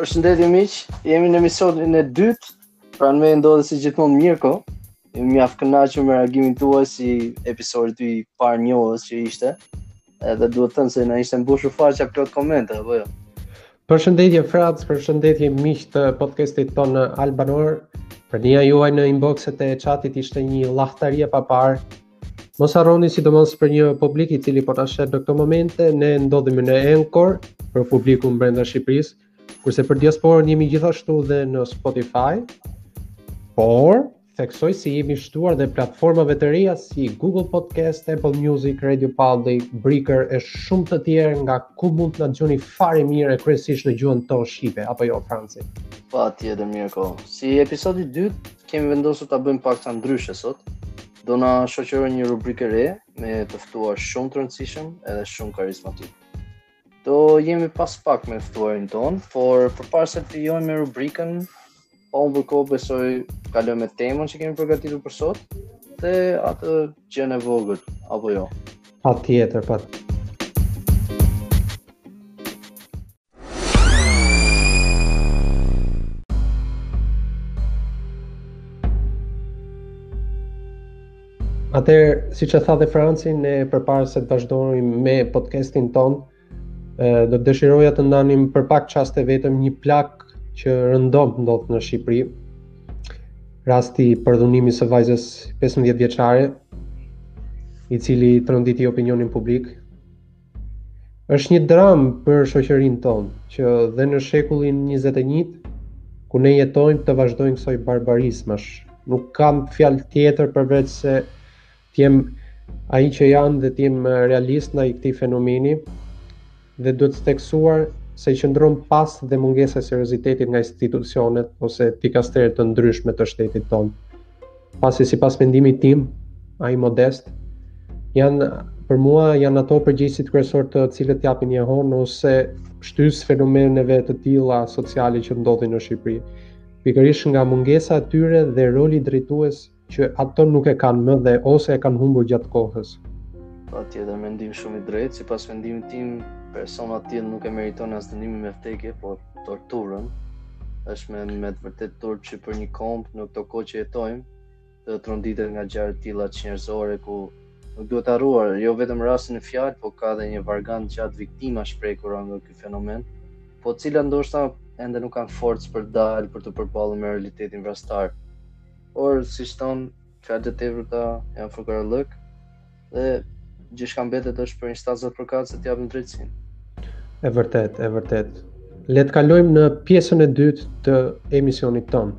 Përshëndetje miq, jemi në emisionin e dytë. Pranë më ndodhet si gjithmonë Mirko. Jemi mjaft të kënaqur me reagimin tuaj si episodi i parë njohës që ishte. Edhe duhet thënë se na ishte mbushur faqja plot komente apo jo. Përshëndetje Franc, përshëndetje miq të podcastit tonë Albanor. Prania juaj në inboxet e chatit ishte një llahtari e paparë. Mos harroni sidomos për një publik i cili po na sheh në këto momente, ne ndodhemi në Anchor për publikun brenda Shqipërisë, kurse për diasporën jemi gjithashtu dhe në Spotify. Por, theksoj se jemi shtuar dhe platformave të reja si Google Podcast, Apple Music, Radio Public, Breaker e shumë të tjerë nga ku mund të na dëgjoni fare mirë e kryesisht në gjuhën tonë shqipe apo jo Franci. Patjetër Mirko. Si episodi i dytë kemi vendosur ta bëjmë paksa ndryshe sot. do na shoqërojë një rubrikë e re me të ftuar shumë të rëndësishëm edhe shumë karizmatikë. Do jemi pas pak me të ftuarin tonë, por përpara se të vijojmë me rubrikën, pa humbur kohë besoj kalojmë me temën që kemi përgatitur për sot dhe atë gjënë e vogël apo jo. Patjetër, patjetër. Atëherë, siç e tha dhe Franci, ne përpara se të vazhdojmë me podcastin tonë, do të dëshiroja të ndanim për pak çaste vetëm një plagë që rëndom ndodh në Shqipëri. Rasti i përdhunimit të vajzës 15 vjeçare, i cili tronditi opinionin publik, Është një dramë për shoqërinë tonë, që dhe në shekullin 21 ku ne jetojmë të vazhdojnë kësisoj barbarizmash. Nuk kam fjalë tjetër përveçse të jem ai që jam dhe të jem realist ndaj këtij fenomeni dhe duhet theksuar se qëndron pas dhe mungesa e seriozitetit nga institucionet ose dikasteret të ndryshme të shtetit tonë. Pasi sipas mendimit tim, ai modest janë për mua janë ato përgjegjësit kryesorë të cilët japin jehonë ose shtysë fenomeneve të tilla sociale që ndodhin në Shqipëri. Pikërisht nga mungesa e tyre dhe roli drejtues që ato nuk e kanë më dhe ose e kanë humbur gjatë kohës. Patjetër mendim shumë i drejtë, sipas mendimit tim, persona të tillë nuk e meritojnë as dënimin me vdekje, por torturën, është me me të vërtetë turp që për një komb në këto kohë që jetojmë të tronditet nga ngjarje të tilla çnjerëzore ku nuk duhet harruar jo vetëm rasti në fjalë, por ka edhe një vargan të gjatë viktimash prekur nga ky fenomen, për të cilat ndoshta ende nuk kanë forcë për të dalë për t'u përballur me realitetin vrastar. Por siç thonë Fjalë të tepërta janë fukarallëk dhe gjithçka mbetet është për instancat përkatëse të japin drejtësinë. E vërtet, e vërtet. Le të kalojmë në pjesën e dytë të emisionit ton.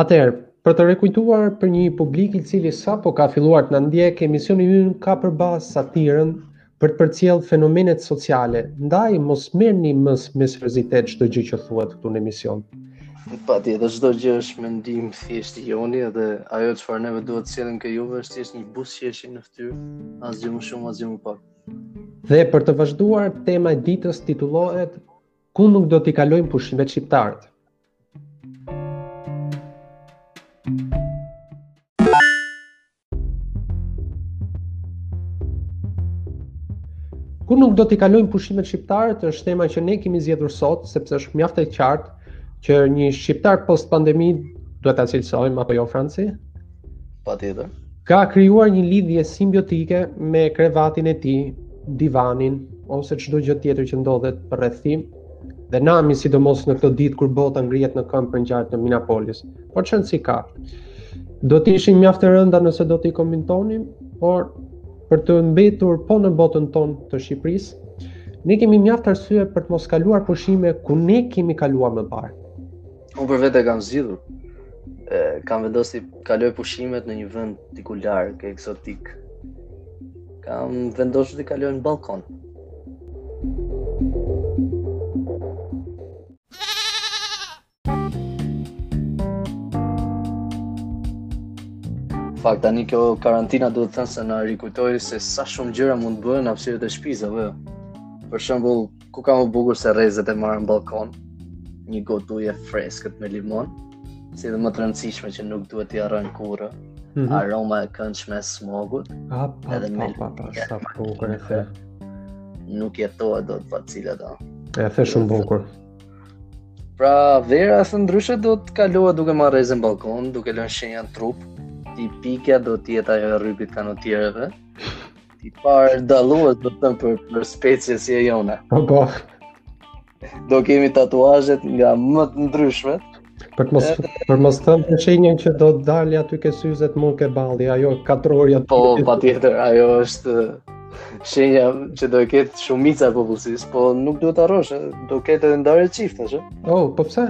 Atëherë, për të rekujtuar për një publik i cili sapo ka filluar të na ndjek, emisioni ynë ka për bazë satirën për të përcjell fenomenet sociale. Ndaj mos merrni më me seriozitet çdo gjë që thuhet këtu në emision. Patjetër, dhe çdo gjë është mendim thjesht i joni dhe ajo çfarë neve duhet të sjellim ke juve është thjesht një buzëqeshje në fytyrë, asgjë më shumë, asgjë më pak. Dhe për të vazhduar, tema e ditës titullohet Ku nuk do t'i kalojmë pushimet shqiptarët? Ku nuk do t'i kalojmë pushimet shqiptarët, është tema që ne kemi zgjedhur sot, sepse është mjaft e qartë që një shqiptar post pandemi duhet ta cilësojmë apo jo Franci? Patjetër. Ka krijuar një lidhje simbiotike me krevatin e tij, divanin ose çdo gjë tjetër që ndodhet rreth tij, dhe nami sidomos në këto ditë kur bota ngrihet në këmbë për ngjarjet në Minneapolis. Por çan si ka. Do të ishin mjaft të rënda nëse do t'i komentonim, por për të mbetur po në botën tonë të Shqipërisë, ne kemi mjaft arsye për të mos kaluar pushime ku ne kemi kaluar më parë. Unë për vete e kam zgjidhur. E kam vendosur të kaloj pushimet në një vend diku larg, ekzotik. Kam vendosur t'i kaloj në ballkon. Fakt tani kjo karantina duhet thënë se na rikujtoi se sa shumë gjëra mund të bëhen hapësirat e shtëpisë, apo jo? Për shembull, ku ka më bukur se rrezet e marra në ballkon, një gotë ujë e freskët me limon, Si dhe më të rëndësishme që nuk duhet t'i harrojmë kurrë, mm -hmm. aroma e këndshme e smogut, a, pa, edhe me pa, pa, pa, pa, bukur e the. Nuk jetohet dot pa cilat ato. E the shumë bukur. Pra, vera e thënë ndryshe do të kalohet duke marrë rreze në ballkon, duke lënë shenja në trup, tipikja do të jetë ajo e rripit kanotjereve, ti parë dallohet do të themi për, për specie si e jona. Po, po. Do kemi tatuazhet nga më të ndryshmet. Për mos për mos të thënë shenjën që do të dalë aty ke sytë mu ke balli, ajo katrorja. Po, patjetër, ajo është shenja që do e ketë shumica e popullsisë, po nuk duhet të harrosh, do ketë edhe ndarje çiftash, ë? Oh, po pse?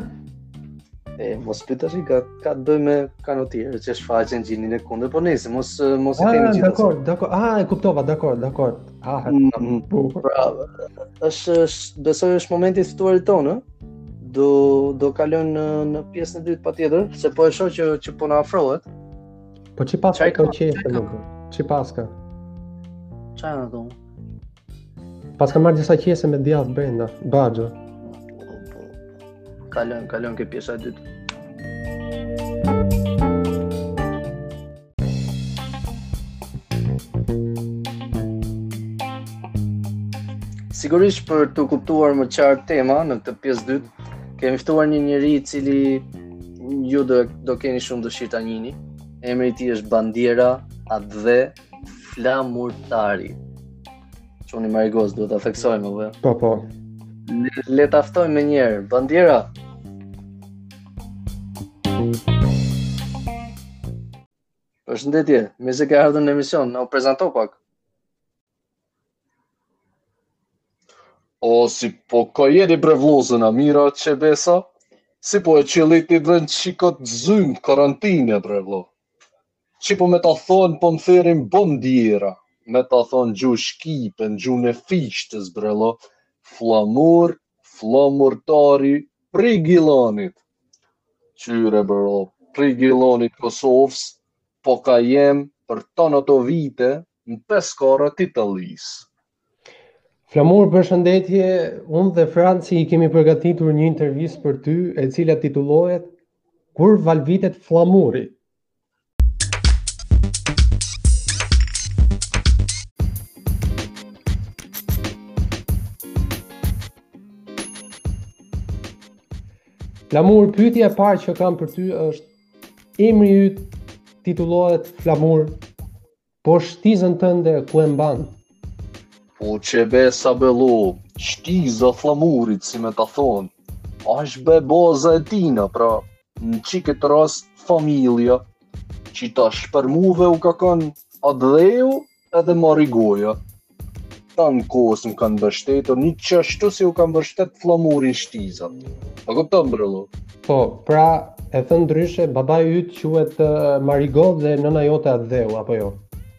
E mos pyet se ka ka të bëjë me kanotierë që shfaqen gjininë e kundër, po nëse mos mos e kemi ah, gjithë. Dakor, dakor. Ah, e kuptova, dakor, dakor. Ah, mm, mm, po. Pra, është është besoj është momenti i ftuarit tonë, ë? Do do kalon në në pjesën e dytë patjetër, se po e shoh që që po na afrohet. Po ç'i paska ka qenë nuk. Ç'i paska? Çfarë na thon? Paska marrë disa qese me djath brenda, baxho. Kalon, kalon ke pjesa e dytë. Sigurisht për t'u kuptuar më qartë tema në këtë pjesë të dytë, kemi ftuar një njeri i cili ju do do keni shumë dëshirë ta njihni. Emri i tij është Bandiera Atdhe Flamurtari. Çuni i Marigos, duhet ta theksojmë apo jo? Po, po. Le ta ftojmë më njëherë. Bandiera, Përshëndetje, mirë se ke ardhur në emision, na u prezanto pak. O, si po ka jeni bre vllazën, a mirë qe besa? Si po e çoni edhe në qikët zymë, karantinë bre vlla. Qe pa me ta thanë, po më thërrin Bandiera, me ta thanë gjuhë shqipen, gjuhën e Fishtës bre vlla, Flamur Flamurtari prej Gjilanit. Kqyre bre, prej Gjilanit të Kosovës, po ka jem për tanë ato vite në Peskara të Italisë. Flamur, përshëndetje. Unë dhe Franci i kemi përgatitur një intervistë për ty, e cila titullohet Ku valvitet flamuri? Flamur, pyetja e parë që kam për ty është emri yt titullohet Flamur. Po shtizën tënde ku e mban? Po qe besa bre vlla, shtiza e flamurit si me ta thanë, asht be baza e tina, pra në qikët rast familja, qe tash për mu u ka kanë Atdheu edhe Marigoja. Tanë kohës më kanë mbështetur, njiqashtu si e ka mbështet flamurin shtiza. Po kupton, bre vlla? Po, pra, e thënë ndryshe, babai yt quhet Marigo dhe nëna jote Atdheu, apo jo?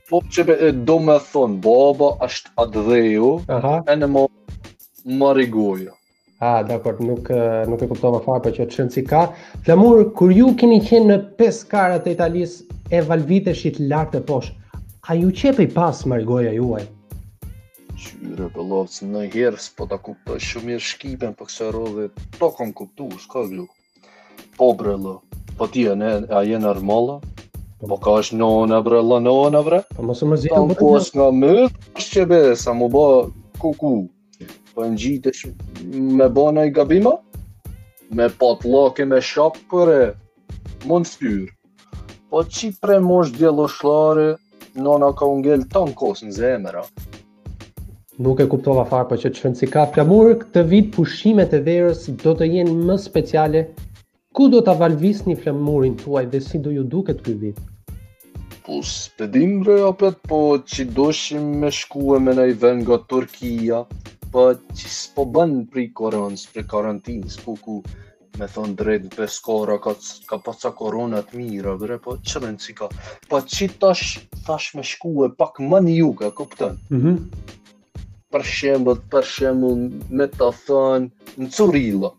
Po, qe be, do me thonë, baba asht Atdheu, Aha. e nëna Marigoja. Ah, dakor, nuk nuk e kuptova fare po qeshtu si ka. Flamur, kur ju keni qenë në Peskara të Italisë e valviteshit lart e poshtë, a ju qepej pas marigoja juaj? Qyre pra llo, si në herës, po ta kuptoj shumë mirë shkipen, po prej zhurmës, po kom kuptu, s'ka gjuhë. Po bre llo, po ti a je, a je normal? Po ka është nona bre llo, nona bre? Po mos e më zinë më të në në më të që besa mu bo kuku? Po e në gjitë e shumë, me bo noj gabima? Me patllake me shokë bre, mund syrë. Po çi pre mosh djelloshllare, nona ka ungel ton kosin zemër, a? Nuk e kuptova fare po që çfën si ka flamur këtë vit pushimet e verës do të jenë më speciale. Ku do ta valëvisni flamurin tuaj dhe si do ju duket ky vit? Po s'pe dim bre apet po që doshim me shkue me nëj vend nga Turqia, po që s'po bën prej koronës, prej karantinës, po ku Me thon drejt Peskara ka, ka pa ca zona të mira bre, po që rënë si ka. Po që tash, tash me shkue pak më në jug, a kupton? Mm -hmm. Për shembull, për shembull, me të thënë, në curilo.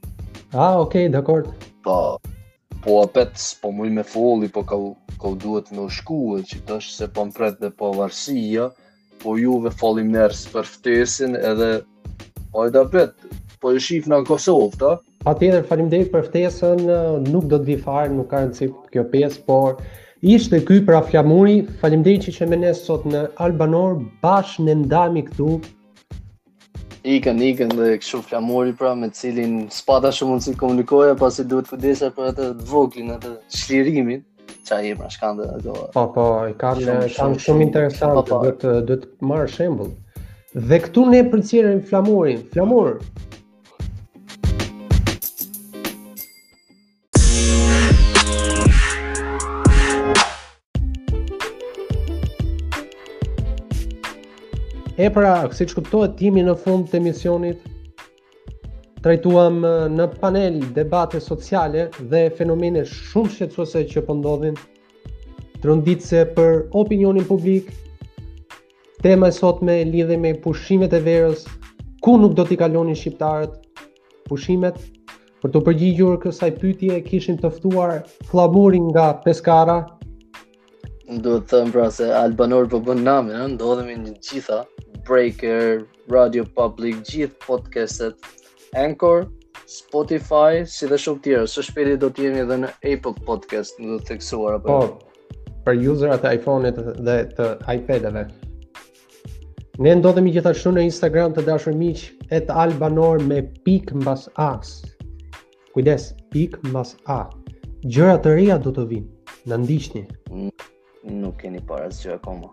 Ah, okej, okay, dakor. Po, po apet, po muj me foli, po ka, ka duhet me u shkue që tash se po m'pret edhe Pavarsia, Po juve faleminderit për ftesën edhe hajde apet, po shihna në Kosovë, ta? Patjetër, faleminderit për ftesën, nuk do të vij fare, nuk ka rëndësi kjo pjesë, por ishte ky pra flamuri, faleminderit që qe me ne sot në Albanor, bashkë ne ndahemi këtu, Ikën, ikën dhe kështu flamuri pra me të cilin s'pata shumë mundësi të komunikoja pasi duhej të kujdesej për atë voglin, atë Çlirimin ça i pra shkan dhe ato. Po po, i ka shumë, shumë, shumë, shumë interesant, po, po. Duhet të marr shembull. Dhe këtu ne përcjellim flamurin, flamur. E pra, siç kuptohet jemi në fund të emisionit, trajtuam në panel debate sociale dhe fenomene shumë shqetësuese që po ndodhin, po tronditse për opinionin publik, tema e sotme lidhej me pushimet e verës, ku nuk do t'i kalonin shqiptarët, Pushimet për t'iu përgjigjur kësaj pyetje kishim të ftuar flamurin nga Peskara. Do të them pra se Albanor po bën name, ëh, ndodhemi në të gjitha Breaker, Radio Public, gjithë podcastet, Anchor, Spotify, si dhe shumë të tjera. Së shpejti do të jemi edhe në Apple Podcast, duhet theksuar apo. Po. Jo? Për userat e iPhone-it dhe të iPad-eve. Ne ndodhemi gjithashtu në Instagram të dashur miq et albanor me pik mbas a-së. Kujdes, pik mbas a. Gjëra të reja do të vijnë. Na ndiqni. Nuk keni parë asgjë akoma.